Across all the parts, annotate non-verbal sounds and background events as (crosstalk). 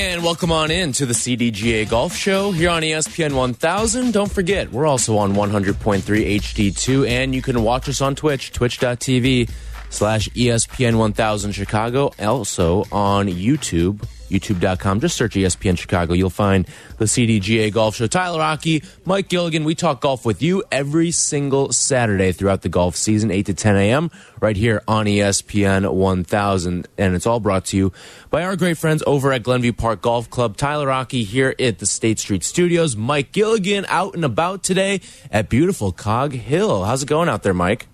And welcome on in to the CDGA Golf Show here on ESPN 1000. Don't forget, we're also on 100.3 HD2 and you can watch us on Twitch, twitch.tv slash ESPN 1000 Chicago. Also on YouTube, youtube.com. Just search ESPN Chicago. You'll find the CDGA Golf Show. Tyler Rocky, Mike Gilligan. We talk golf with you every single Saturday throughout the golf season, 8 to 10 a.m., right here on ESPN 1000. And it's all brought to you by our great friends over at Glenview Park Golf Club. Tyler Rocky here at the State Street Studios. Mike Gilligan out and about today at beautiful Cog Hill. How's it going out there, Mike?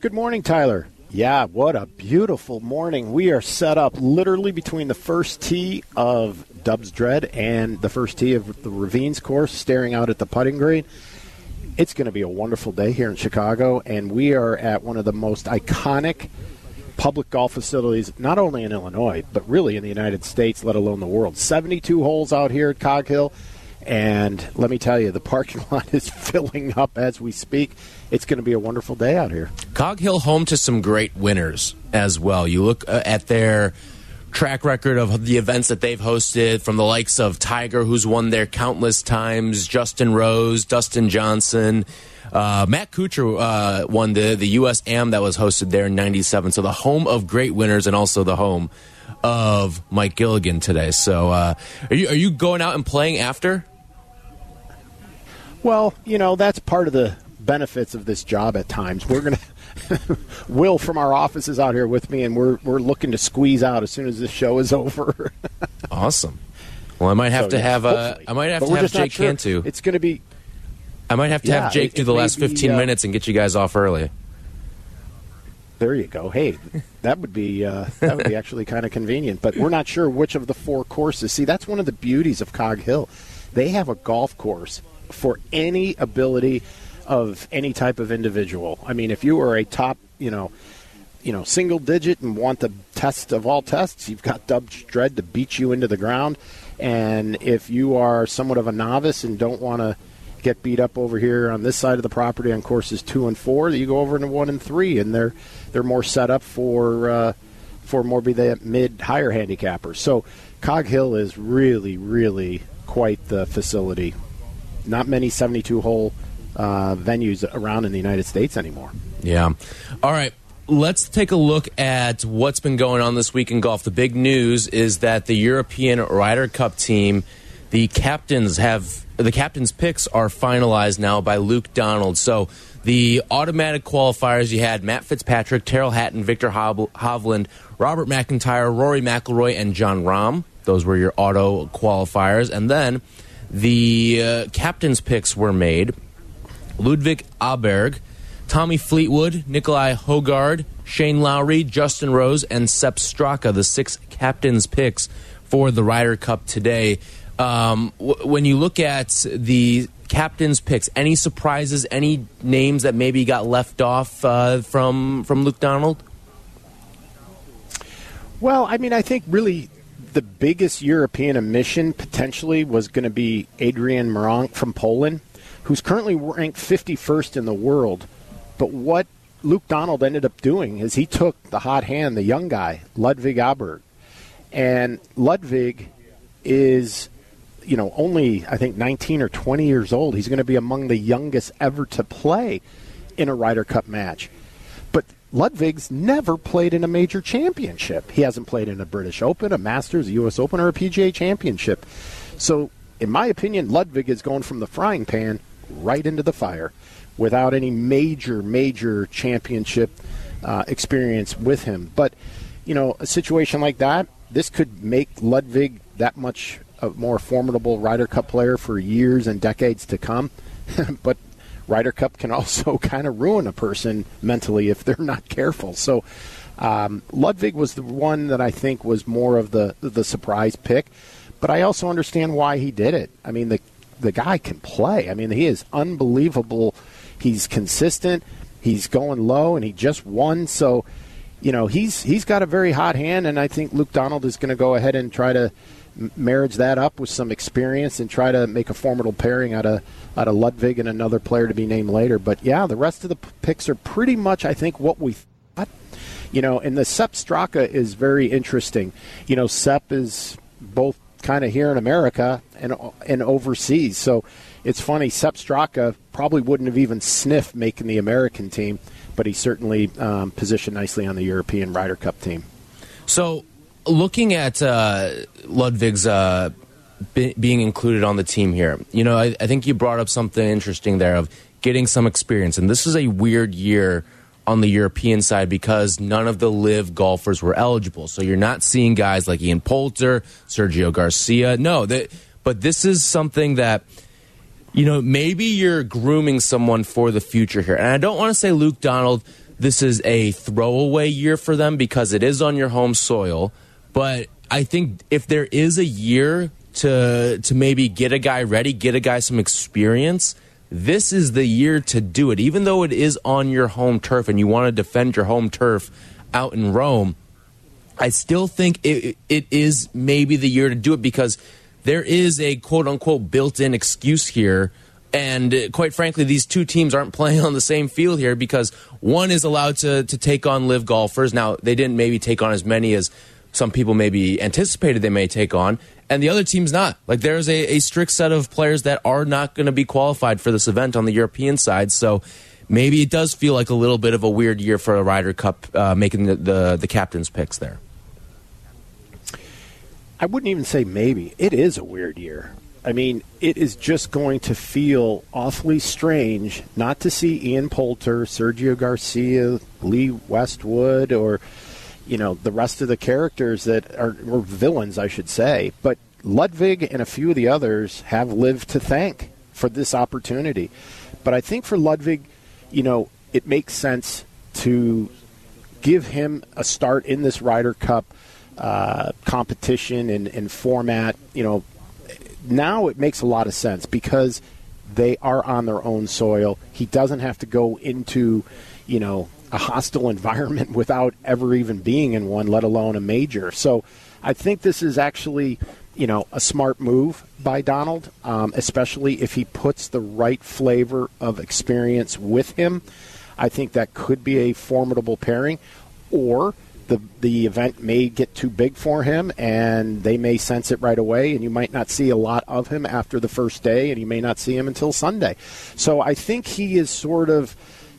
Good morning, Tyler. Yeah, what a beautiful morning. We are set up literally between the first tee of Dubsdread and the first tee of the Ravines course, staring out at the putting green. It's going to be a wonderful day here in Chicago, and we are at one of the most iconic public golf facilities, not only in Illinois, but really in the United States, let alone the world. 72 holes out here at Cog Hill. And let me tell you, the parking (laughs) lot is filling up as we speak. It's going to be a wonderful day out here. Cog Hill home to some great winners as well. You look uh, at their track record of the events that they've hosted from the likes of Tiger, who's won there countless times, Justin Rose, Dustin Johnson. Uh, Matt Kuchar uh, won the, the U.S. Am that was hosted there in 97. So the home of great winners and also the home of Mike Gilligan today. So uh, are, you, are you going out and playing after? Well, you know, that's part of the benefits of this job at times. We're going (laughs) to. Will from our office is out here with me, and we're we're looking to squeeze out as soon as this show is (laughs) over. awesome. Well, I might have So, to yeah, have uh, hopefully. I might have But to have Jake sure. Cantu. It's going to be. I might have to Yeah, have Jake it- do the last be, 15 uh, minutes and get you guys off early. There you go. Hey, that would be uh, that would be (laughs) actually kind of convenient. But we're not sure which of the four courses. See, that's one of the beauties of Cog Hill. They have a golf course for any ability of any type of individual. I mean, if you are a top, you know, you know, single digit and want the test of all tests, you've got Dubsdread to beat you into the ground. And if you are somewhat of a novice and don't want to get beat up over here on this side of the property on courses two and four, you go over to one and three, and they're they're more set up for uh, for more be the mid higher handicappers. So Cog Hill is really really quite the facility. Not many seventy two hole uh, venues around in the United States anymore. Yeah. All right. Let's take a look at what's been going on this week in golf. The big news is that the European Ryder Cup team, the captains have the captains' picks are finalized now by Luke Donald. So the automatic qualifiers you had Matt Fitzpatrick, Tyrrell Hatton, Viktor Hovland, Robert McIntyre, Rory McIlroy, and Jon Rahm. Those were your auto qualifiers, and then the uh, captains' picks were made. Ludvig Åberg, Tommy Fleetwood, Nicolai Højgaard, Shane Lowry, Justin Rose, and Sepp Straka, the six captains' picks for the Ryder Cup today. Um, when you look at the captains' picks, any surprises, any names that maybe got left off uh, from from Luke Donald? Well, I mean, I think really the biggest European emission potentially was going to be Adrian Meronk from Poland, who's currently ranked 51st in the world. But what Luke Donald ended up doing is he took the hot hand, the young guy, Ludvig Åberg. And Ludvig is, you know, only, I think, 19 or 20 years old. He's going to be among the youngest ever to play in a Ryder Cup match. Ludvig's never played in a major championship. He hasn't played in a British Open, a Masters, a U.S. Open, or a PGA championship. So, in my opinion, Ludvig is going from the frying pan right into the fire without any major, major championship uh, experience with him. But, you know, a situation like that, this could make Ludvig that much a more formidable Ryder Cup player for years and decades to come. (laughs) but Ryder Cup can (laughs) also kind of ruin a person mentally if they're not careful. So um, Ludvig was the one that I think was more of the the surprise pick, but I also understand why he did it. I mean the the guy can play. I mean he is unbelievable. He's consistent. He's going low, and he just won. So you know he's he's got a very hot hand, and I think Luke Donald is going to go ahead and try to marriage that up with some experience and try to make a formidable pairing out of out of Ludvig and another player to be named later. But yeah, the rest of the picks are pretty much, I think, what we thought. You know, and the Sepp Straka is very interesting. You know, Sepp is both kind of here in America and and overseas, so it's funny. Sepp Straka probably wouldn't have even sniffed making the American team, but he certainly um, positioned nicely on the European Ryder Cup team. So looking at uh, Ludvig's uh, be being included on the team here, you know, I, I, think you brought up something interesting there of getting some experience. And this is a weird year on the European side because none of the LIV golfers were eligible. So you're not seeing guys like Ian Poulter, Sergio Garcia. No, that, but this is something that you know, maybe you're grooming someone for the future here. And I don't want to say Luke Donald, this is a throwaway year for them because it is on your home soil. But I think if there is a year to to maybe get a guy ready, get a guy some experience, this is the year to do it. Even though it is on your home turf and you want to defend your home turf out in Rome, I still think it, it is maybe the year to do it because there is a quote unquote built in excuse here. And quite frankly, these two teams aren't (laughs) playing on the same field here because one is allowed to, to take on LIV golfers. Now, they didn't maybe take on as many as some people maybe anticipated they may take on, and the other team's not. Like there's a, a strict set of players that are not going to be qualified for this event on the European side. So maybe it does feel like a little bit of a weird year for a Ryder Cup uh, making the, the, the captain's picks there. I wouldn't even say maybe. It is a weird year. I mean, it is just going to feel awfully strange not to see Ian Poulter, Sergio Garcia, Lee Westwood, or you know the rest of the characters that are or villains, I should say. But Ludvig and a few of the others have lived to thank for this opportunity. But I think for Ludvig, you know, it makes sense to give him a start in this Ryder Cup uh, competition and, and format. You know, now it makes a lot of sense because they are on their own soil. He doesn't have to go into, you know, a hostile (laughs) environment without ever even being in one, let alone a major. So I think this is actually, you know, a smart move by Donald, um, especially if he puts the right flavor of experience with him. I think that could be a formidable pairing. Or the the event may get too big for him and they may sense it right away and you might not see a lot of him after the first day and you may not see him until Sunday. So I think he is sort of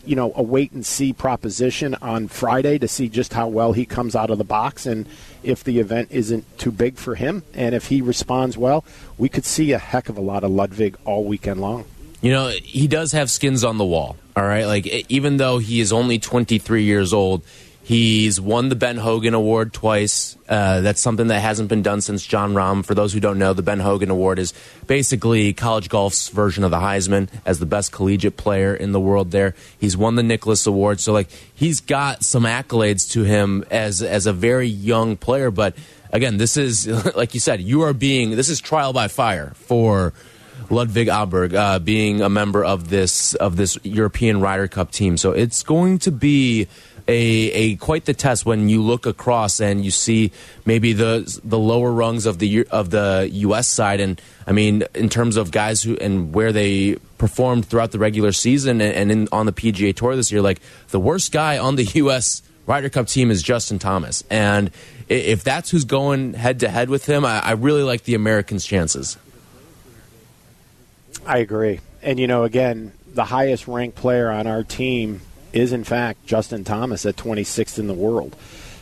you know, a wait and see proposition on Friday to see just how well he comes out of the box and if the event isn't too big for him and if he responds well, we could see a heck of a lot of Ludvig all weekend long. You know, he does have skins on the wall, all right? Like even though he is only 23 years old, He's won the Ben Hogan Award twice. Uh, that's something that hasn't been done since Jon Rahm. For those who don't know, the Ben Hogan Award is basically college golf's version of the Heisman as the best collegiate player in the world. There, he's won the Nicklaus Award, so like he's got some accolades to him as as a very young player. But again, this is (laughs) like you said, you are being this is trial by fire for. Ludvig Åberg uh, being a member of this of this European Ryder Cup team, so it's going to be a, a quite the test when you look across and you see maybe the the lower rungs of the of the U.S. side, and I mean in terms of guys who and where they performed throughout the regular season and, in, on the PGA Tour this year, like the worst guy on the (laughs) U.S. Ryder Cup team is Justin Thomas, and if that's who's going head to head with him, I, I really like the Americans' chances. I agree, and you know, again, the highest ranked player on our team is in fact Justin Thomas at 26th in the world.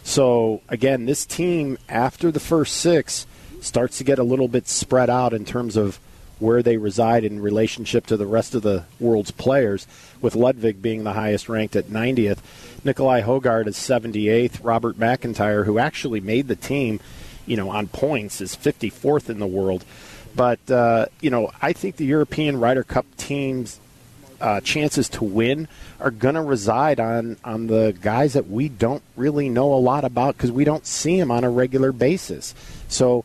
So again, this team after the first six starts to get a little bit spread out in terms of where they reside in relationship to the rest of the world's players, with Ludvig being the highest ranked at 90th. Nicolai Højgaard is 78th. Robert McIntyre, who actually made the team you know, on points, is 54th in the world. But uh, you know, I think the European Ryder Cup teams. Uh, chances to win are going to reside on on the guys that we don't really know a lot about because we don't see them on a regular basis. So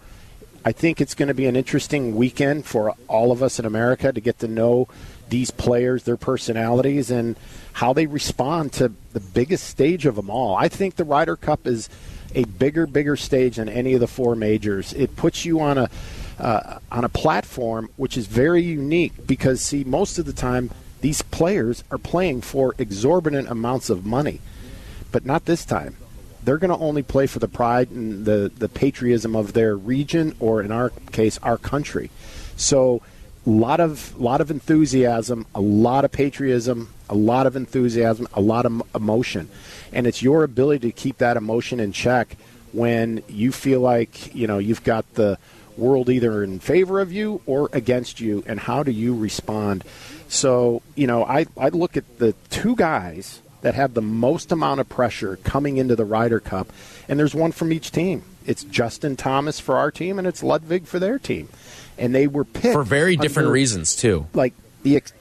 I think it's going to be an interesting weekend for all of us in America to get to know these players, their personalities, and how they respond to the biggest stage of them all. I think the Ryder Cup is a bigger, bigger stage than any of the four majors. It puts you on a uh, on a platform which is very unique because, see, most of the time these players are playing for exorbitant amounts of money, but not this time they're going to only play for the pride and the, the patriotism of their region, or in our case, our country. So, a lot of a lot of enthusiasm, a lot of patriotism, a lot of enthusiasm, a lot of emotion, and it's your ability to keep that emotion in check when you feel like you know you've got the world either in favor of you or against you, and how do you respond? So, you know, I I look at the two guys that have the most amount of pressure coming into the Ryder Cup, and there's one from each team. It's Justin Thomas for our team, and it's Ludvig for their team, and they were picked for very different under, reasons too. Like the ex-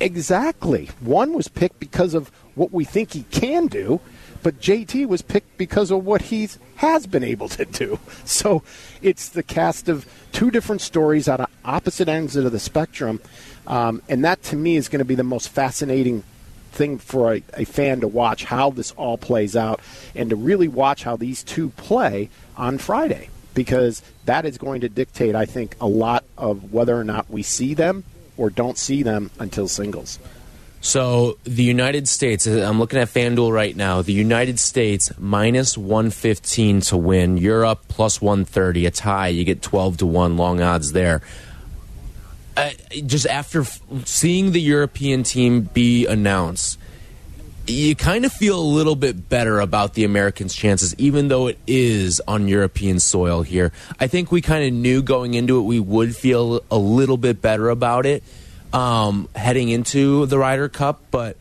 exactly one was picked because of what we think he can do, but JT was picked because of what he has been able to do. (laughs) So it's the cast of two different stories on opposite ends of the spectrum, um, and that to me is going to be the most fascinating thing for a, a, fan to watch how this all plays out and to really watch how these two play on Friday because that is going to dictate, I think, a lot of whether or not we see them or don't see them until singles. So the United States, uh, I'm looking at FanDuel right now. The United States minus 115 to win. Europe plus 130, a tie. You get 12 to 1 long odds there just after seeing the European team be announced, you kind of feel a little bit better about the Americans' chances, even though it is on European soil here. I think we kind of knew going into it we would feel a little bit better about it um, heading into the Ryder Cup, but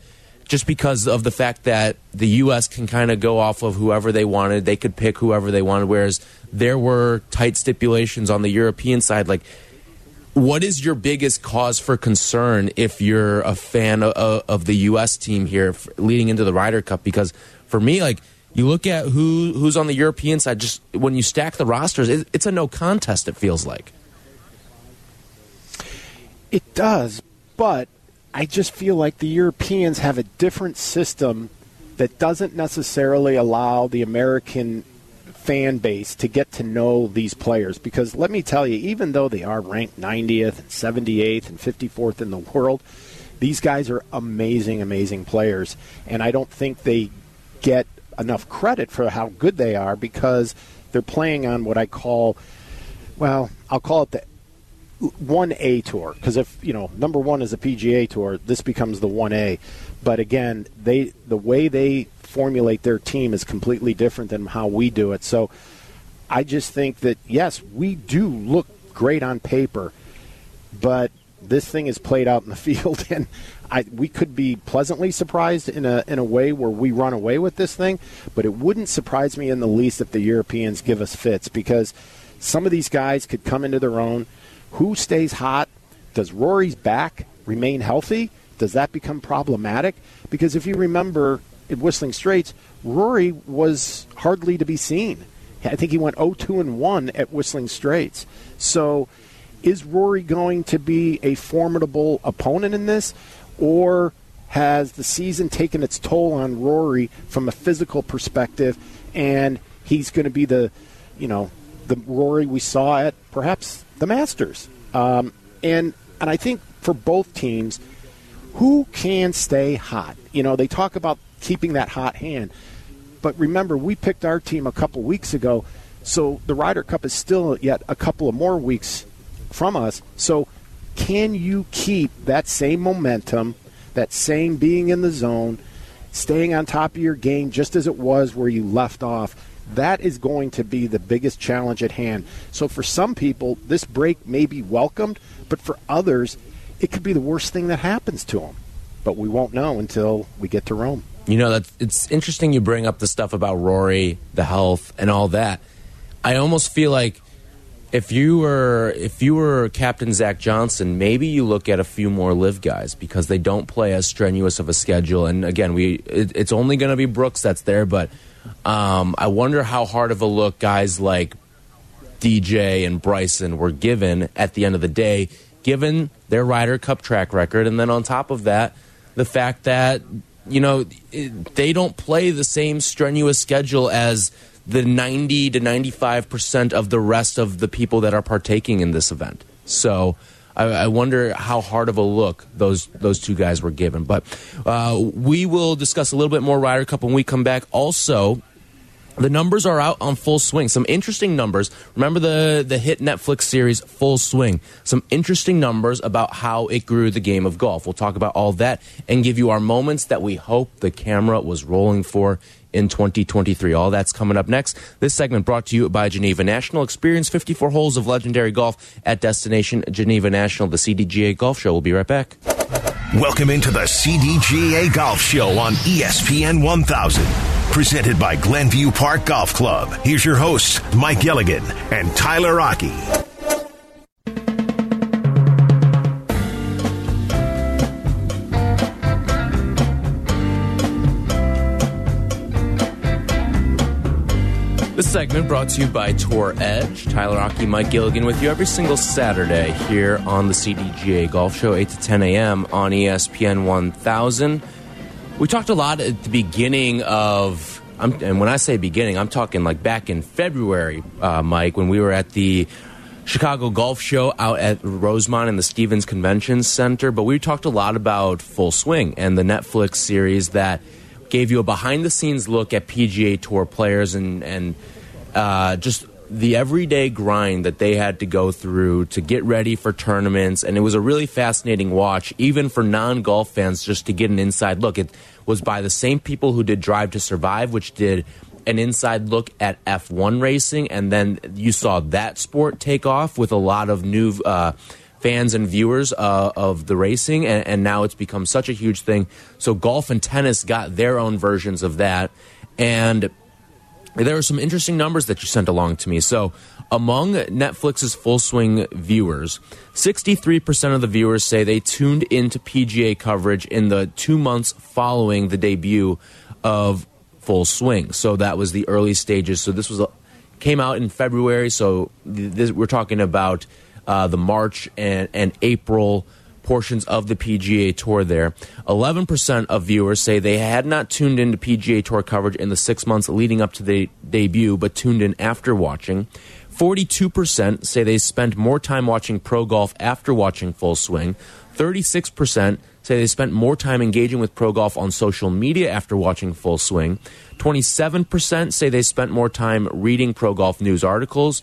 just because of the fact that the U.S. can kind of go off of whoever they wanted, they could pick whoever they wanted, whereas there were tight stipulations on the European side, like what is your biggest cause for concern if you're a fan of, of the U.S. team here leading into the Ryder Cup? Because for me, like you look at who who's on the European side, just when you stack the rosters, it, it's a no contest. It feels like it does, but I just feel like the Europeans have a different system that doesn't necessarily allow the American fan base to get to know these players because let me tell you, even though they are ranked 90th and 78th and 54th in the world, these guys are amazing, amazing players. And I don't think they get enough credit for how good they are because they're playing on what I call, well, I'll call it the 1A tour because if you know number one is a PGA tour, this becomes the 1A. But again, they the way they formulate their team is completely different than how we do it. So I just think that, yes, we do look great on paper, but this thing is played out in the (laughs) field, and I, we could be pleasantly surprised in a, in a way where we run away with this thing, but it wouldn't surprise me in the least if the Europeans give us fits because some of these guys could come into their own. Who stays hot? Does Rory's back remain healthy? Does that become problematic? Because if you remember at Whistling Straits, Rory was hardly to be seen. I think he went 0-2 and 1 at Whistling Straits. So, is Rory going to be a formidable opponent in this, or has the season taken its toll on Rory from a physical perspective, and he's going to be the, you know, the Rory we saw at perhaps the Masters? Um, and and I think for both teams, who can stay hot? You know, they talk about keeping that hot hand. But remember, we picked our team a couple weeks ago, so the Ryder Cup is still yet a couple of more weeks from us. So, can you keep that same momentum, that same being in the zone, staying on top of your game just as it was where you left off? That is going to be the biggest challenge at hand. So, for some people, this break may be welcomed, but for others, it could be the worst thing that happens to them. But we won't know until we get to Rome. You know, that it's interesting you bring up the stuff about Rory, the health, and all that. I almost feel like if you were if you were Captain Zach Johnson, maybe you look at a few more LIV guys because they don't play as strenuous of a schedule. And again, we it, it's only going to be Brooks that's there, but um, I wonder how hard of a look guys like DJ and Bryson were given at the end of the day, given their Ryder Cup track record, and then on top of that, the fact that you know they don't play the same strenuous schedule as the 90 to 95 percent of the rest of the people that are partaking in this event. So. I, I wonder how hard of a look those those two guys were given. But uh, we will discuss a little bit more Ryder Cup when we come back. Also, the numbers are out on full swing. Some interesting numbers. Remember the, the hit Netflix series Full Swing. Some interesting numbers about how it grew the game of golf. We'll talk about all that and give you our moments that we hope the camera was rolling for in 2023. All that's coming up next. This segment brought to you by Geneva National. Experience 54 holes of legendary golf at Destination Geneva National. The CDGA Golf Show. We'll be right back. Welcome into the CDGA Golf Show on ESPN 1000 presented by Glenview Park Golf Club. Here's your hosts, Mike Gilligan and Tyler Rocky. This segment brought to you by Tour Edge. Tyler Rocky, Mike Gilligan with you every single Saturday here on the CDGA Golf Show, 8 to 10 a.m. on ESPN 1000. We talked a lot at the beginning of, I'm, and when I say beginning, I'm talking like back in February, uh, Mike, when we were at the Chicago Golf Show out at Rosemont in the Stephens Convention Center. But we talked a lot about Full Swing and the Netflix series that gave you a behind the scenes look at PGA Tour players and, and uh, just the everyday grind that they had to go through to get ready for tournaments. And it was a really fascinating watch, even for non golf fans, just to get an inside look. It was by the same people who did Drive to Survive, which did an inside look at F1 racing. And then you saw that sport take off with a lot of new. Uh, fans and viewers uh, of the racing, and, and, now it's become such a huge thing. So golf and tennis got their own versions of that, and there were some interesting numbers that you sent along to me. So, among Netflix's full swing viewers, 63% of the viewers say they tuned into PGA coverage in the two months following the debut of Full Swing. So, that was the early stages. So, this was a, came out in February. So, this, we're talking about uh, the March and, and April portions of the PGA Tour there. 11% of viewers say they had not tuned into PGA Tour coverage in the six months leading up to the debut, but tuned in after watching. 42% say they spent more time watching pro golf after watching Full Swing. 36% say they spent more time engaging with pro golf on social media after watching Full Swing. 27% say they spent more time reading pro golf news articles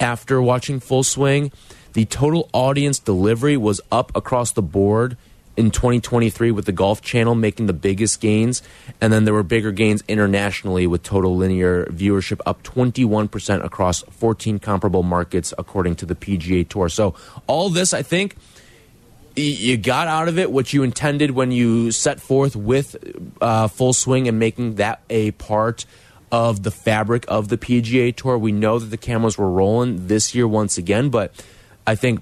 after watching Full Swing. The total audience delivery was up across the board in 2023 with the Golf Channel making the biggest gains. And then there were bigger gains internationally with total linear viewership up 21% across 14 comparable markets, according to the PGA Tour. So, all this, I think, you got out of it what you intended when you set forth with uh, full swing and making that a part of the fabric of the PGA Tour. We know that the cameras were rolling this year once again, but I think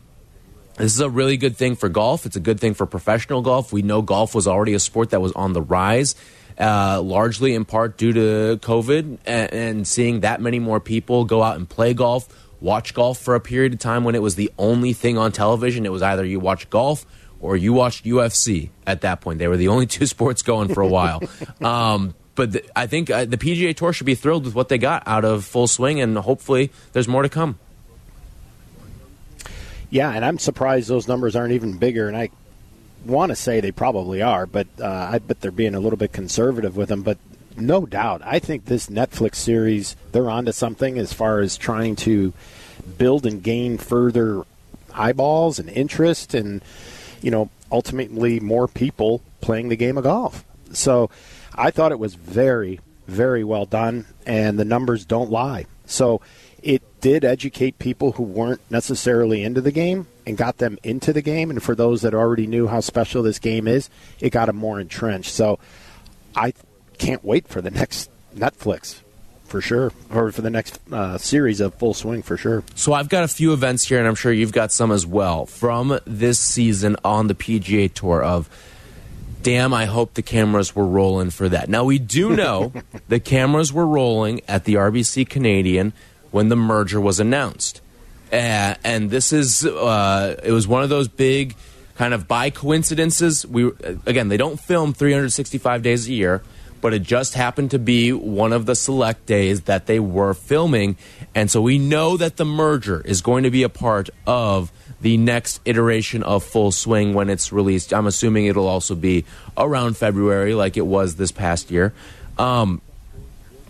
this is a really good thing for golf. It's a good thing for professional golf. We know golf was already a sport that was on the rise, uh, largely in part due to COVID and, and seeing that many more people go out and play golf, watch golf for a period of time when it was the only thing on television. It was either you watch golf or you watched UFC at that point. They were the only (laughs) two sports going for a while. (laughs) um, but the, I think uh, the PGA Tour should be thrilled with what they got out of full swing, and hopefully there's more to come. Yeah, and I'm surprised those numbers aren't even bigger. And I want to say they probably are, but uh, I bet they're being a little bit conservative with them. But no doubt, I think this Netflix series they're onto something as far as trying to build and gain further eyeballs and interest, and you know, ultimately more people playing the game of golf. So, I thought it was very, very well done, and the numbers don't lie. So it did educate people who weren't necessarily into the game and got them into the game. And for those that already knew how special this game is, it got them more entrenched. So I can't wait for the next Netflix for sure, or for the next uh, series of Full Swing for sure. So I've got a few events here, and I'm sure you've got some as well from this season on the PGA Tour. Of damn, I hope the cameras were rolling for that. Now we do know (laughs) the cameras were rolling at the RBC Canadian when the merger was announced, uh, and this is uh, it was one of those big kind of by coincidences. We again, they don't film 365 days a year but it just happened to be one of the select days that they were filming. And so we know that the merger is going to be a part of the next iteration of Full Swing when it's released. I'm assuming it'll also be around February, like it was this past year. Um,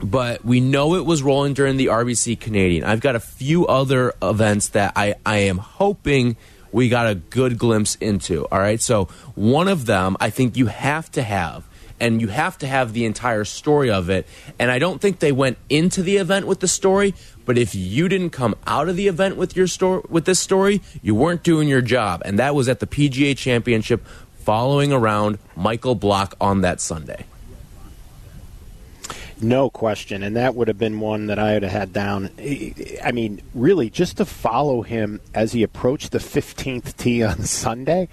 but we know it was rolling during the RBC Canadian. I've got a few other events that I, I am hoping we got a good glimpse into. All right. So, one of them I think you have to have and you have to have the entire story of it. And I don't think they went into the event with the story, but if you didn't come out of the event with your story with this story, you weren't doing your job. And that was at the PGA Championship following around Michael Block on that Sunday. No question, and that would have been one that I would have had down. I mean, really, just to follow him as he approached the 15th tee on (laughs) Sunday,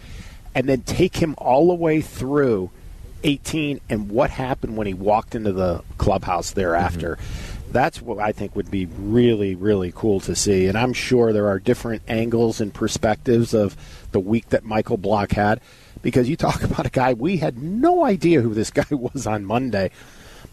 and then take him all the way through 18 and what happened when he walked into the clubhouse thereafter. Mm-hmm. That's what I think would be really, really cool to see. And I'm sure there are different angles and perspectives of the week that Michael Block had. Because you talk (laughs) about a guy, we had no idea who this guy (laughs) was on Monday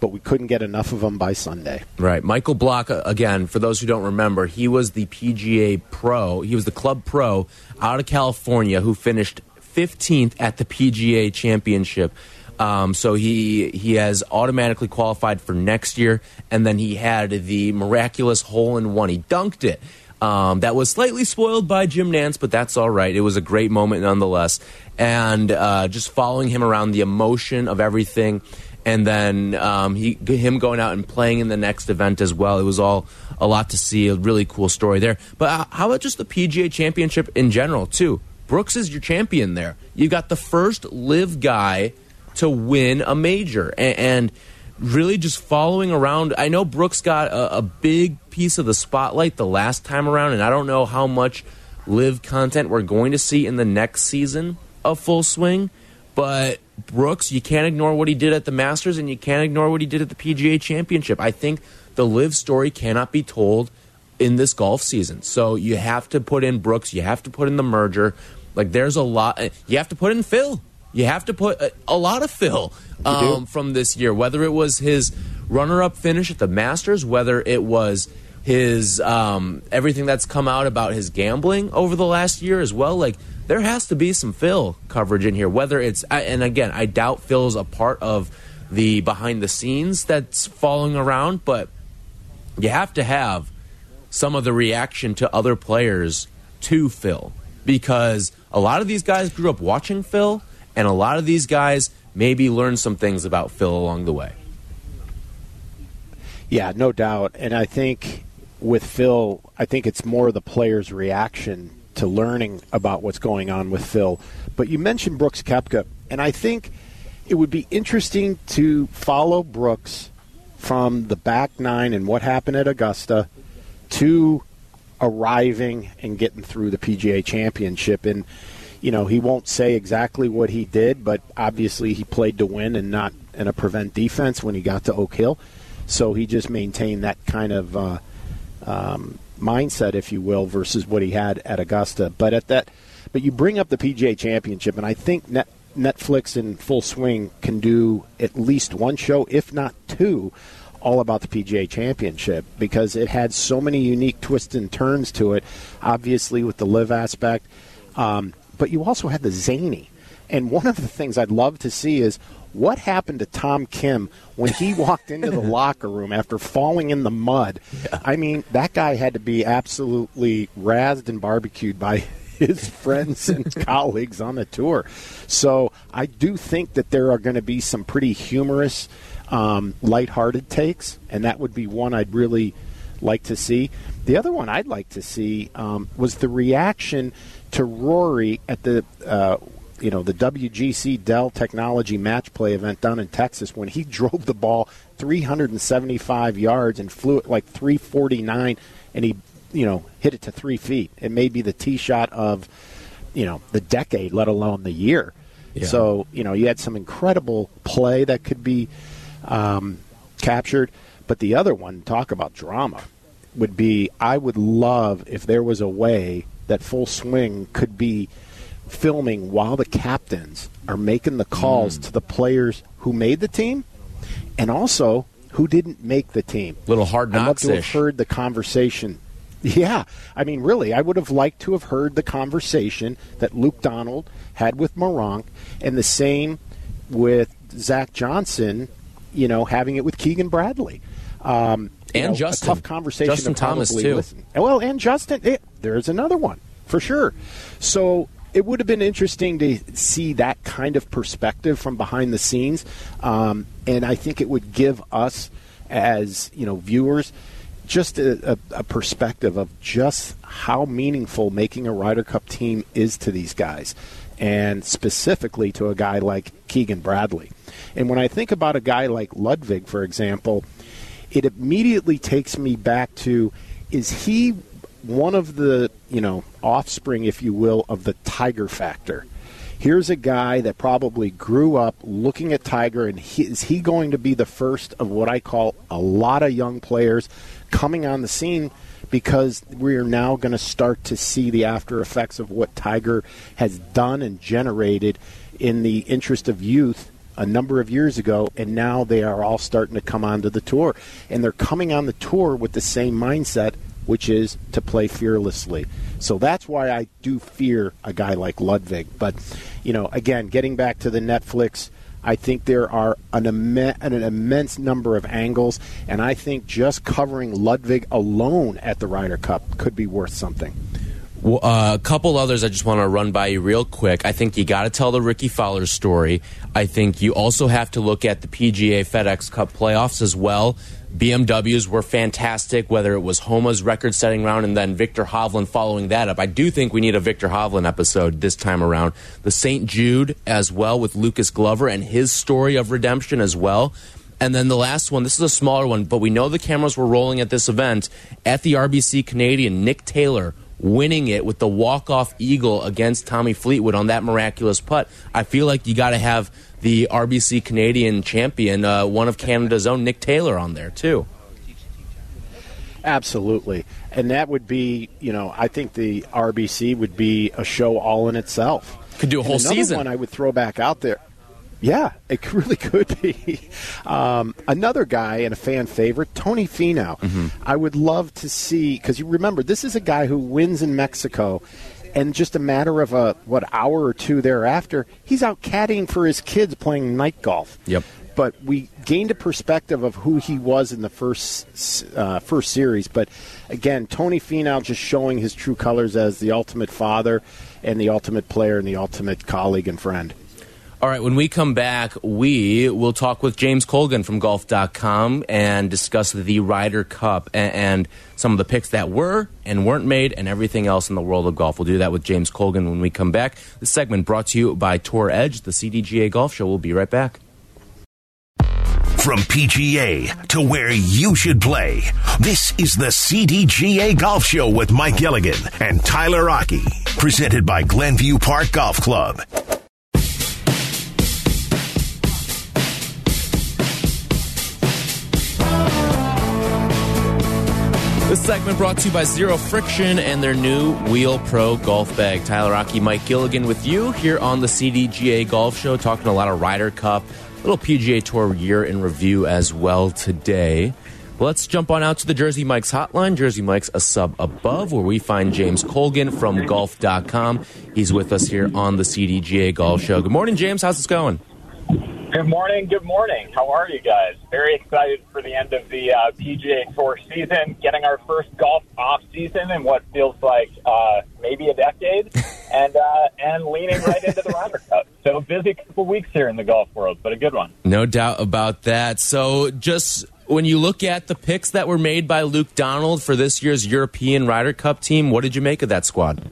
but we couldn't get enough of them by Sunday. Right. Michael Block, uh, again, for those who don't remember, he was the PGA Pro. He was the club pro out of California who finished 15th at the PGA Championship. Um, so he he has automatically qualified for next year, and then he had the miraculous hole in one. He dunked it. Um, that was slightly spoiled by Jim Nantz, but that's all right. It was a great moment nonetheless. And uh, just following him around, the emotion of everything, and then um, he him going out and playing in the next event as well. It was all a lot to see. A really cool story there. But uh, how about just the PGA Championship in general too? Brooks is your champion there. You got the first LIV guy to win a major. And, and really just following around. I know Brooks got a, a, big piece of the spotlight the last time around, and I don't know how much LIV content we're going to see in the next season of Full Swing. But Brooks, you can't ignore what he did at the Masters, and you can't ignore what he did at the PGA Championship. I think the LIV story cannot be told in this golf season. So you have to put in Brooks, you have to put in the merger. Like there's a lot. You have to put in Phil. You have to put a, a lot of Phil um, from this year, whether it was his runner-up finish at the Masters, whether it was his um, everything that's come out about his gambling over the last year as well. Like there has to be some Phil coverage in here. Whether it's and again, I doubt Phil's a part of the behind the scenes that's following around, but you have to have some of the reaction to other players to Phil because a lot of these guys grew up watching Phil and a lot of these guys maybe learned some things about Phil along the way. Yeah, no doubt. And I think with Phil, I think it's more the player's reaction to learning about what's going on with Phil. But you mentioned Brooks Koepka, and I think it would be interesting to follow Brooks from the back nine and what happened at Augusta to arriving and getting through the PGA Championship. And you know, he won't say exactly what he did, but obviously he played to win and not in a prevent defense when he got to Oak Hill. So he just maintained that kind of uh, um, mindset, if you will, versus what he had at Augusta. But at that, but you bring up the PGA Championship, and I think Net, Netflix in full swing can do at least one show, if not two, all about the PGA Championship because it had so many unique twists and turns to it. Obviously, with the LIV aspect. Um, but you also had the zany. And one of the things I'd love to see is what happened to Tom Kim when he (laughs) walked into the locker room after falling in the mud. Yeah. I mean, that guy had to be absolutely razzed and barbecued by (laughs) his friends and (laughs) colleagues on the tour. So I do think that there are going to be some pretty humorous, um, lighthearted takes, and that would be one I'd really like to see. The other one I'd like to see um, was the reaction to Rory at the uh, you know the WGC Dell Technology Match Play event down in Texas when he (laughs) drove the ball 375 yards and flew it like 349, and he, you know, hit it to three feet. It may be the tee shot of, you know, the decade, let alone the year. Yeah. So you know, you had some incredible play that could be um, captured, but the other one, talk about drama, would be I would love if there was a way that full swing could be filming while the captains are making the calls to the players who made the team and also who didn't make the team. Little hard knocks. I'd love to have heard the conversation. (laughs) Yeah, I mean, really, I would have liked to have heard the conversation that Luke Donald had with Meronk, and the same with Zach Johnson. You know, having it with Keegan Bradley. Um, And know, Justin. tough conversation. Justin to Thomas, too. listen. Well, and Justin, eh, there's another one for sure. So it would have been interesting to see that kind of perspective from behind the scenes, um, and I think it would give us, as you know, viewers, just a, a, a perspective of just how meaningful making a Ryder Cup team is to these guys, and specifically to a guy like Keegan Bradley. And when I think about a guy like Ludvig, for example, it immediately takes me back to is he one of the you know offspring if you will of the tiger factor here's a guy that probably grew up looking at tiger and he, is he going to be the first of what i call a lot of young players coming on the scene because we are now going to start to see the after effects of what tiger has done and generated in the interest of youth a number of years ago, and now they are all starting to come onto the tour. And they're coming on the tour with the same mindset, which is to play fearlessly. So that's why I do fear a guy like Ludvig. But, you know, again, getting back to the Netflix, I think there are an, imme- an immense number of angles, and I think just covering Ludvig alone at the Ryder Cup could be worth something. Well, uh, a couple others I just want to run by you real quick. I think you got to tell the Rickie Fowler story. I think you also have to look at the PGA FedEx Cup playoffs as well. BMWs were fantastic, whether it was Homa's record setting round and then Viktor Hovland following that up. I do think we need a Viktor Hovland episode this time around. The St. Jude as well with Lucas Glover and his story of redemption as well. And then the last one, this is a smaller one, but we know the cameras were rolling at this event. At the RBC Canadian, Nick Taylor winning it with the walk-off eagle against Tommy Fleetwood on that miraculous putt. I feel like you got to have the RBC Canadian champion, uh, one of Canada's own, Nick Taylor, on there too. Absolutely. And that would be, you know, I think the RBC would be a show all in itself. Could do a whole another season. one I would throw back out there. Yeah, it (laughs) really could be. Um, another guy and a fan favorite, Tony Finau. Mm-hmm. I would love to see because you remember this is a guy who wins in Mexico, and just a matter of a what hour or two thereafter, he's out caddying for his kids playing night golf. Yep. But we gained a perspective of who he was in the first uh, first series. But again, Tony Finau just showing his true colors as the ultimate father and the ultimate player and the ultimate colleague and friend. All right, when we come back, we will talk with James Colgan from golf.com and discuss the Ryder Cup and, and some of the picks that were and weren't made and everything else in the world of golf. We'll do that with James Colgan when we come back. This segment brought to you by Tour Edge, the CDGA Golf Show. We'll be right back. From PGA to where you should play, this is the CDGA Golf Show with Mike Gilligan and Tyler Rocky, presented by Glenview Park Golf Club. This segment brought to you by Zero Friction and their new Wheel Pro golf bag. Tyler Rocky, Mike Gilligan with you here on the CDGA Golf Show, talking a lot of Ryder Cup, little PGA Tour year in review as well today. Let's jump on out to the Jersey Mike's hotline. Jersey Mike's a sub above, where we find James Colgan from golf.com. He's with us here on the CDGA Golf Show. Good morning, James. How's this going? Good morning. Good morning. How are you guys? Very excited for the end of the uh, PGA Tour season, getting our first golf off season in what feels like uh, maybe a decade, (laughs) and uh, and leaning right into the Ryder Cup. So busy couple weeks here in the golf world, but a good one. No doubt about that. So, just when you look at the picks that were made by Luke Donald for this year's European Ryder Cup team, what did you make of that squad?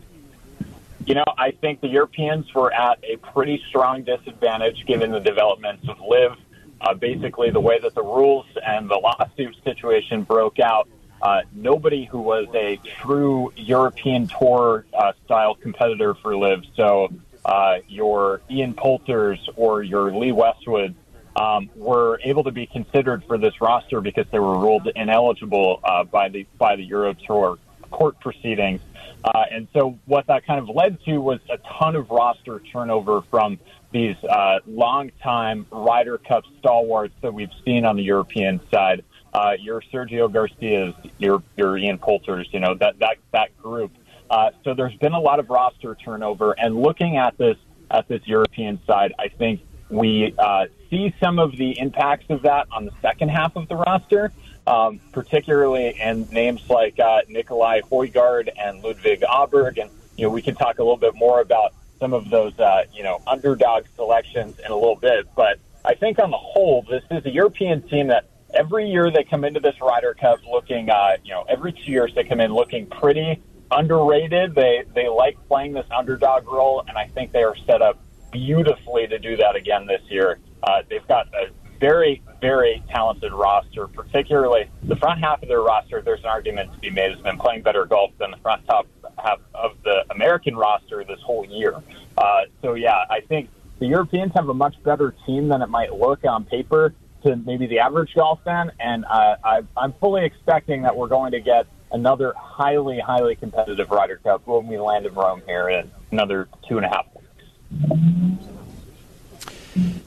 You know, I think the Europeans were at a pretty strong disadvantage given the developments of LIV. uh, basically the way that the rules and the lawsuit situation broke out, uh, nobody who was a true European Tour uh, style competitor for LIV, so uh, your Ian Poulters or your Lee Westwood, um, were able to be considered for this roster because they were ruled ineligible uh, by the by the Euro Tour court proceedings. Uh, and so what that kind of led to was a ton of roster turnover from these uh, long-time Ryder Cup stalwarts that we've seen on the European side. Uh, your Sergio Garcia's, your your Ian Poulters, you know that that that group. Uh, so there's been a lot of roster turnover, and looking at this at this European side, I think we uh, see some of the impacts of that on the second half of the roster, um, particularly in names like uh, Nicolai Højgaard and Ludvig Åberg, and you know we can talk a little bit more about some of those uh, you know underdog selections in a little bit, but I think on the whole, this is a European team that every year they come into this Ryder Cup looking, uh, you know, every two years they come in looking pretty underrated. They they like playing this underdog role, and I think they are set up beautifully to do that again this year. Uh, they've got a very very talented roster, particularly the front half of their roster. There's an argument to be made has been playing better golf than the front top half of the American roster this whole year. Uh, so yeah, I think the Europeans have a much better team than it might look on paper to maybe the average golf fan, and uh, I, I'm fully expecting that we're going to get another highly, highly competitive Ryder Cup when we land in Rome here in another two and a half weeks.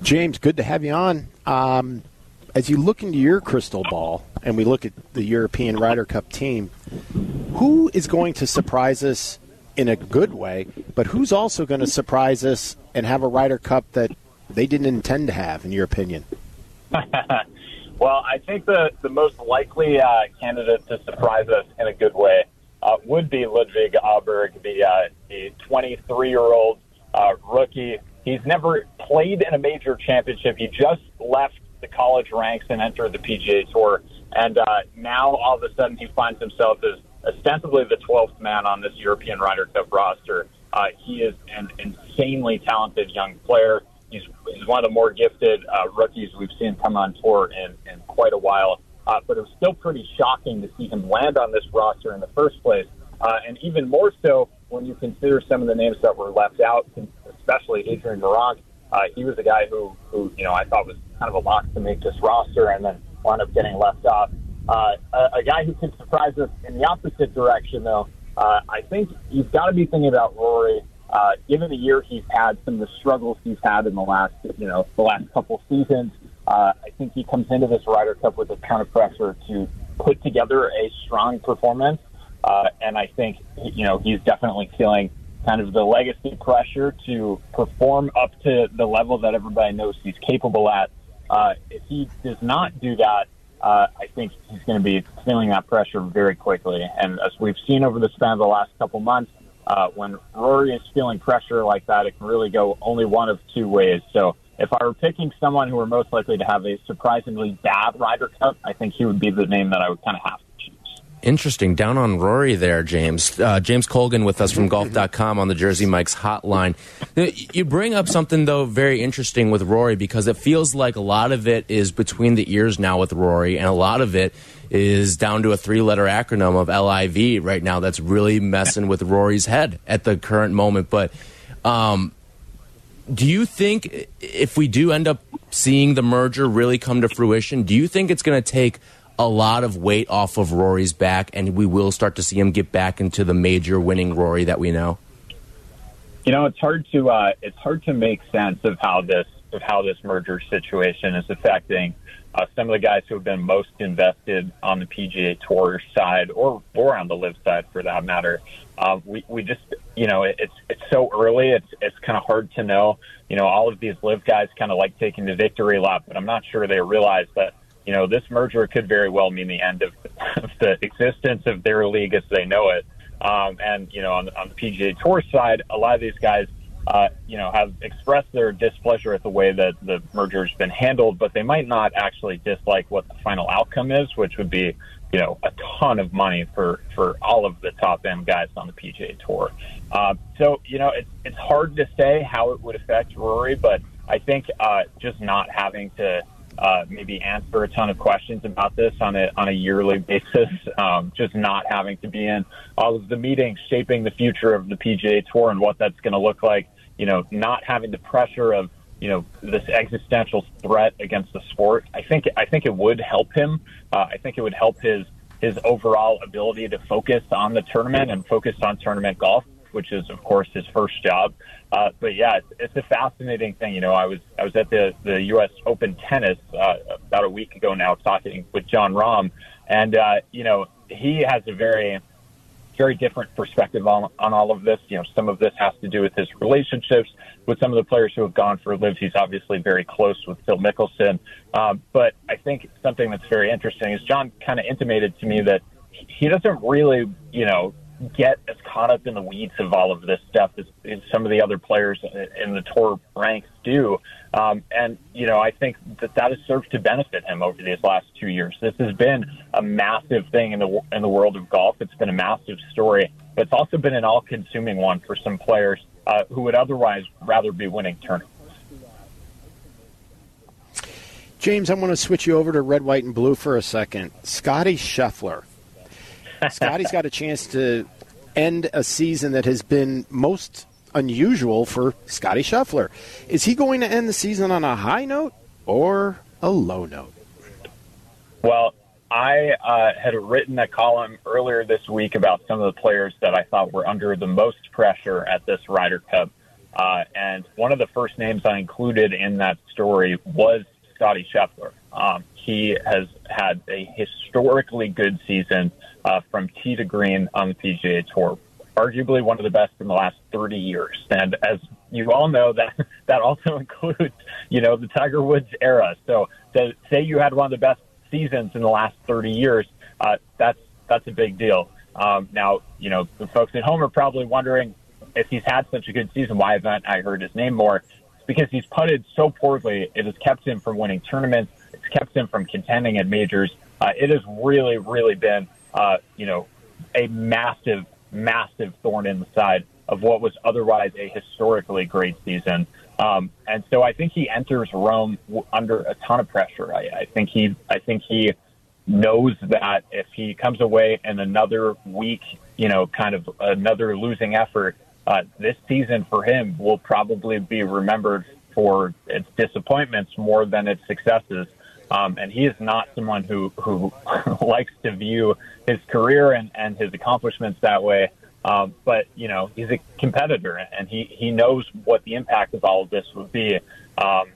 James, good to have you on. Um, as you look into your crystal ball and we look at the European Ryder Cup team, who is going to surprise us in a good way, but who's also going to surprise us and have a Ryder Cup that they didn't intend to have, in your opinion? (laughs) well, I think the, the most likely uh, candidate to surprise us in a good way uh, would be Ludvig Åberg, the, uh, the 23 year old uh, rookie. He's never played in a major championship. He just left the college ranks and entered the PGA Tour. And uh, now all of a sudden he finds himself as ostensibly the 12th man on this European Ryder Cup roster. Uh, he is an insanely talented young player. He's, he's one of the more gifted uh, rookies we've seen come on tour in, in quite a while. Uh, but it was still pretty shocking to see him land on this roster in the first place. Uh, and even more so when you consider some of the names that were left out, especially Adrian Meronk. Uh, he was a guy who, who, you know, I thought was kind of a lock to make this roster and then wound up getting left off. Uh, a, a guy who can surprise us in the opposite direction, though, uh, I think you've got to be thinking about Rory. Uh, given the year he's had, some of the struggles he's had in the last, you know, the last couple seasons, uh, I think he comes into this Ryder Cup with a ton of pressure to put together a strong performance. Uh, and I think, you know, he's definitely feeling kind of the legacy pressure to perform up to the level that everybody knows he's capable at. Uh, if he does not do that, uh, I think he's going to be feeling that pressure very quickly. And as we've seen over the span of the last couple months, uh, when Rory is feeling pressure like that, it can really go only one of two ways. So if I were picking someone who were most likely to have a surprisingly bad Ryder Cup, I think he would be the name that I would kind of have Interesting. Down on Rory there, James. Uh, James Colgan with us from golf.com on the Jersey Mike's hotline. You bring up something, though, very interesting with Rory because it feels like a lot of it is between the ears now with Rory, and a lot of it is down to a three letter acronym of LIV right now that's really messing with Rory's head at the current moment. But um, do you think if we do end up seeing the merger really come to fruition, do you think it's going to take a lot of weight off of Rory's back, and we will start to see him get back into the major winning Rory that we know? You know, it's hard to uh, it's hard to make sense of how this of how this merger situation is affecting uh, some of the guys who have been most invested on the PGA Tour side, or or on the LIV side for that matter. Uh, we we just you know it's it's so early. It's it's kind of hard to know. You know, all of these LIV guys kind of like taking the victory lap, but I'm not sure they realize that you know, this merger could very well mean the end of, of the existence of their league as they know it. Um, and, you know, on, on the PGA Tour side, a lot of these guys, uh, you know, have expressed their displeasure at the way that the merger has been handled, but they might not actually dislike what the final outcome is, which would be, you know, a ton of money for, for all of the top end guys on the PGA Tour. Uh, so, you know, it's, it's hard to say how it would affect Rory, but I think uh, just not having to uh, maybe answer a ton of questions about this on a on a yearly basis. Um, just not having to be in all of the meetings shaping the future of the PGA Tour and what that's going to look like. You know, not having the pressure of you know this existential threat against the sport. I think I think it would help him. Uh, I think it would help his his overall ability to focus on the tournament and focus on tournament golf, which is of course his first job. Uh, but yeah, it's, it's a fascinating thing. You know, I was I was at the the U.S. Open tennis uh, about a week ago now, talking with Jon Rahm, and uh, you know he has a very very different perspective on, on all of this. You know, some of this has to do with his relationships with some of the players who have gone for LIV. He's obviously very close with Phil Mickelson. Um, but I think something that's very interesting is Jon kind of intimated to me that he doesn't really, you know, get as caught up in the weeds of all of this stuff as, as some of the other players in the tour ranks do. Um, and, you know, I think that that has served to benefit him over these last two years. This has been a massive thing in the, in the world of golf. It's been a massive story, but it's also been an all consuming one for some players uh, who would otherwise rather be winning tournaments. James, I want to switch you over to red, white, and blue for a second. Scotty Scheffler Scotty's got a chance to end a season that has been most unusual for Scotty Scheffler. Is he going to end the season on a high note or a low note? Well, I uh, had written a column earlier this week about some of the players that I thought were under the most pressure at this Ryder Cup. Uh, and one of the first names I included in that story was Scotty Scheffler. Um, he has had a historically good season uh, from tee to green on the PGA Tour. Arguably one of the best in the last 30 years. And as you all know, that (laughs) that also (laughs) includes, you know, the Tiger Woods era. So to say you had one of the best seasons in the last 30 years, uh, that's that's a big deal. Um, now, you know, the folks at home are probably wondering if he's had such a good season, why haven't I heard his name more? Because he's putted so poorly. It has kept him from winning tournaments. It's kept him from contending at majors. Uh, it has really, really been uh, you know, a massive, massive thorn in the side of what was otherwise a historically great season. Um, and so I think he enters Rome under a ton of pressure. I, I think he, I think he knows that if he comes away in another week, you know, kind of another losing effort, uh, this season for him will probably be remembered for its disappointments more than its successes. Um, and he is not someone who, who (laughs) likes to view his career and, and his accomplishments that way. Um, but, you know, he's a competitor and he, he knows what the impact of all of this would be. Um,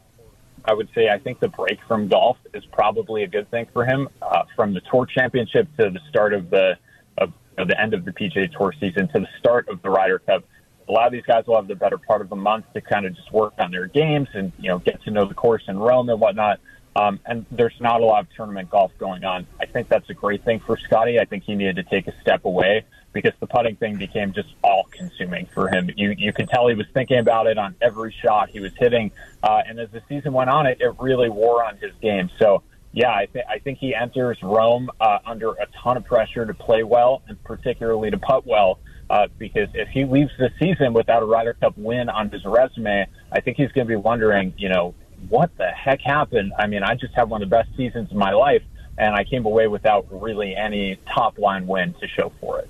I would say I think the break from golf is probably a good thing for him. Uh, from the Tour Championship to the start of the of, of the end of the PGA Tour season to the start of the Ryder Cup, a lot of these guys will have the better part of a month to kind of just work on their games and you know get to know the course in Rome and whatnot. Um, and there's not a lot of tournament golf going on. I think that's a great thing for Scotty. I think he needed to take a step away because the putting thing became just all consuming for him. You you could tell he was thinking about it on every shot he was hitting, uh, and as the season went on, it, it really wore on his game. So yeah, I think I think he enters Rome uh, under a ton of pressure to play well and particularly to putt well. Uh, because if he leaves the season without a Ryder Cup win on his resume, I think he's going to be wondering, you know, what the heck happened? I mean, I just had one of the best seasons of my life, and I came away without really any top line win to show for it.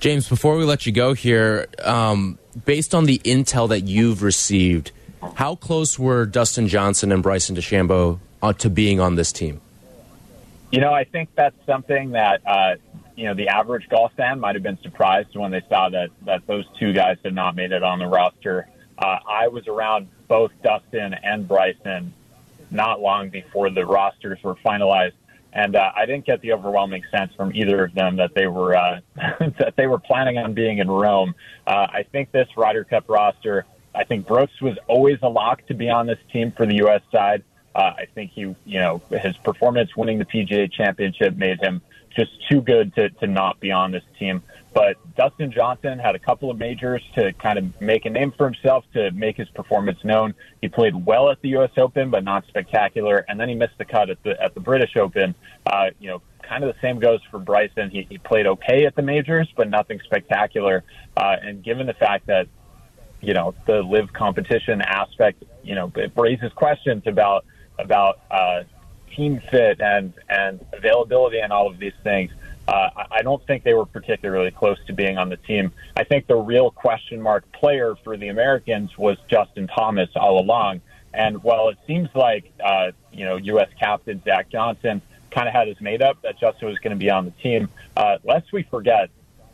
James, before we let you go here, um, based on the intel that you've received, how close were Dustin Johnson and Bryson DeChambeau uh, to being on this team? You know, I think that's something that uh, you know the average golf fan might have been surprised when they saw that that those two guys had not made it on the roster. Uh, I was around both Dustin and Bryson not long before the rosters were finalized, and uh, I didn't get the overwhelming sense from either of them that they were uh, (laughs) that they were planning on being in Rome. Uh, I think this Ryder Cup roster. I think Brooks was always a lock to be on this team for the U.S. side. Uh, I think he, you know, his performance winning the PGA Championship made him just too good to, to not be on this team. But Dustin Johnson had a couple of majors to kind of make a name for himself, to make his performance known. He played well at the U.S. Open, but not spectacular. And then he missed the cut at the at the British Open. Uh, you know, kind of the same goes for Bryson. He, he played okay at the majors, but nothing spectacular. Uh, and given the fact that you know the LIV competition aspect, you know, it raises questions about about uh, team fit and and availability and all of these things, uh, I don't think they were particularly close to being on the team. I think the real question mark player for the Americans was Justin Thomas all along. And while it seems like uh, you know U.S. captain Zach Johnson kind of had his made up that Justin was going to be on the team, uh, lest we forget,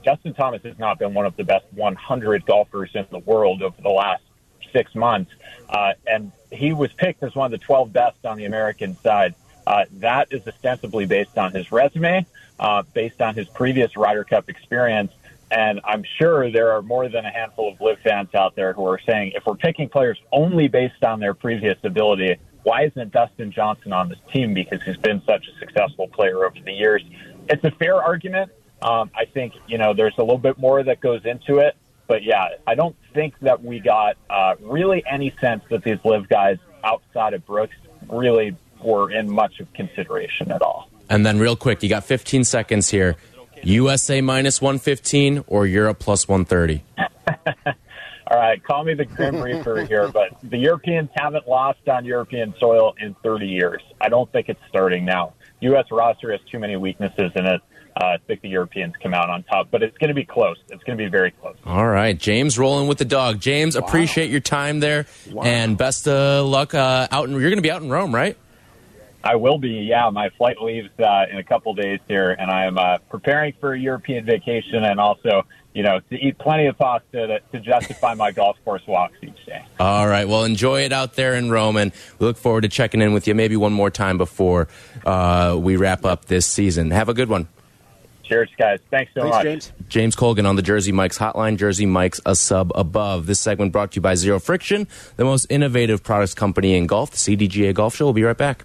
Justin Thomas has not been one of the best 100 golfers in the world over the last six months, uh, and he was picked as one of the 12 best on the American side. Uh, that is ostensibly based on his resume, uh, based on his previous Ryder Cup experience. And I'm sure there are more than a handful of LIV fans out there who are saying, if we're picking players only based on their previous ability, why isn't Dustin Johnson on this team? Because he's been such a successful player over the years. It's a fair argument. Um, I think, you know, there's a little bit more that goes into it. But yeah, I don't think that we got uh, really any sense that these LIV guys outside of Brooks really were in much of consideration at all. And then, real quick, you got 15 seconds here. USA minus 115 or Europe plus 130? (laughs) All right, call me the Grim Reaper here, but the Europeans haven't lost on European soil in 30 years. I don't think it's starting now. U.S. roster has too many weaknesses in it. Uh, I think the Europeans come out on top, but it's going to be close. It's going to be very close. All right, James rolling with the dog. James, wow. appreciate your time there, wow. and best of luck uh, out. In, you're going to be out in Rome, right? I will be. Yeah, my flight leaves uh, in a couple days here, and I am uh, preparing for a European vacation, and also, you know, to eat plenty of pasta to, to justify my golf course walks each day. All right. Well, enjoy it out there in Rome, and we look forward to checking in with you maybe one more time before uh, we wrap up this season. Have a good one. Cheers, guys. Thanks so Thanks, much. James. James Colgan on the Jersey Mike's hotline. Jersey Mike's a sub above. This segment brought to you by Zero Friction, the most innovative products company in golf. The CDGA Golf Show We'll be right back.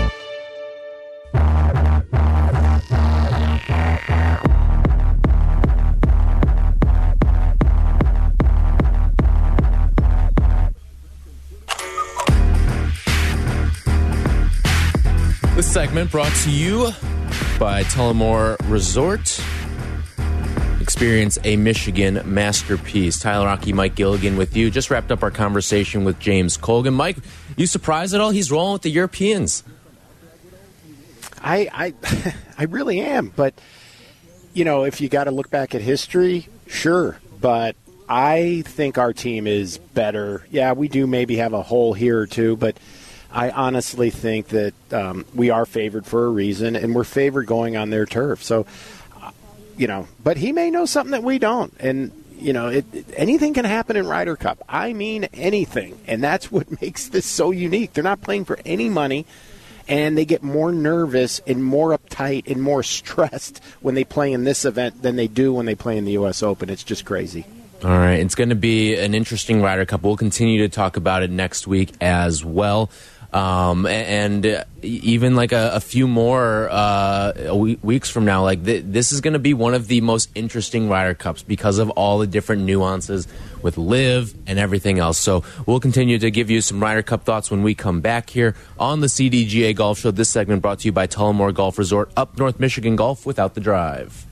Segment brought to you by Tullymore Resort. Experience a Michigan masterpiece. Tyler Rocky, Mike Gilligan with you. Just wrapped up our conversation with James Colgan. Mike, you surprised at all? He's rolling with the Europeans. I, I, (laughs) I really am. But you know, if you got to look back at history, sure. But I think our team is better. Yeah, we do maybe have a hole here or two, but I honestly think that um, we are favored for a reason, and we're favored going on their turf. So, uh, you know, but he may know something that we don't, and you know, it, anything can happen in Ryder Cup. I mean, anything, and that's what (laughs) makes this so unique. They're not playing for any money. And they get more nervous and more uptight and more (laughs) stressed when they play in this event than they do when they play in the U.S. Open. It's just crazy. All right. It's going to be an interesting Ryder Cup. We'll continue to talk about it next week as well um, and even like a, a few more uh, weeks from now, like th this is going to be one of the most interesting Ryder Cups because of all the different nuances with LIV and everything else. So we'll continue to give you some Ryder Cup thoughts when we come back here on the CDGA Golf Show. This segment brought to you by Tullymore Golf Resort, up North Michigan Golf without the drive.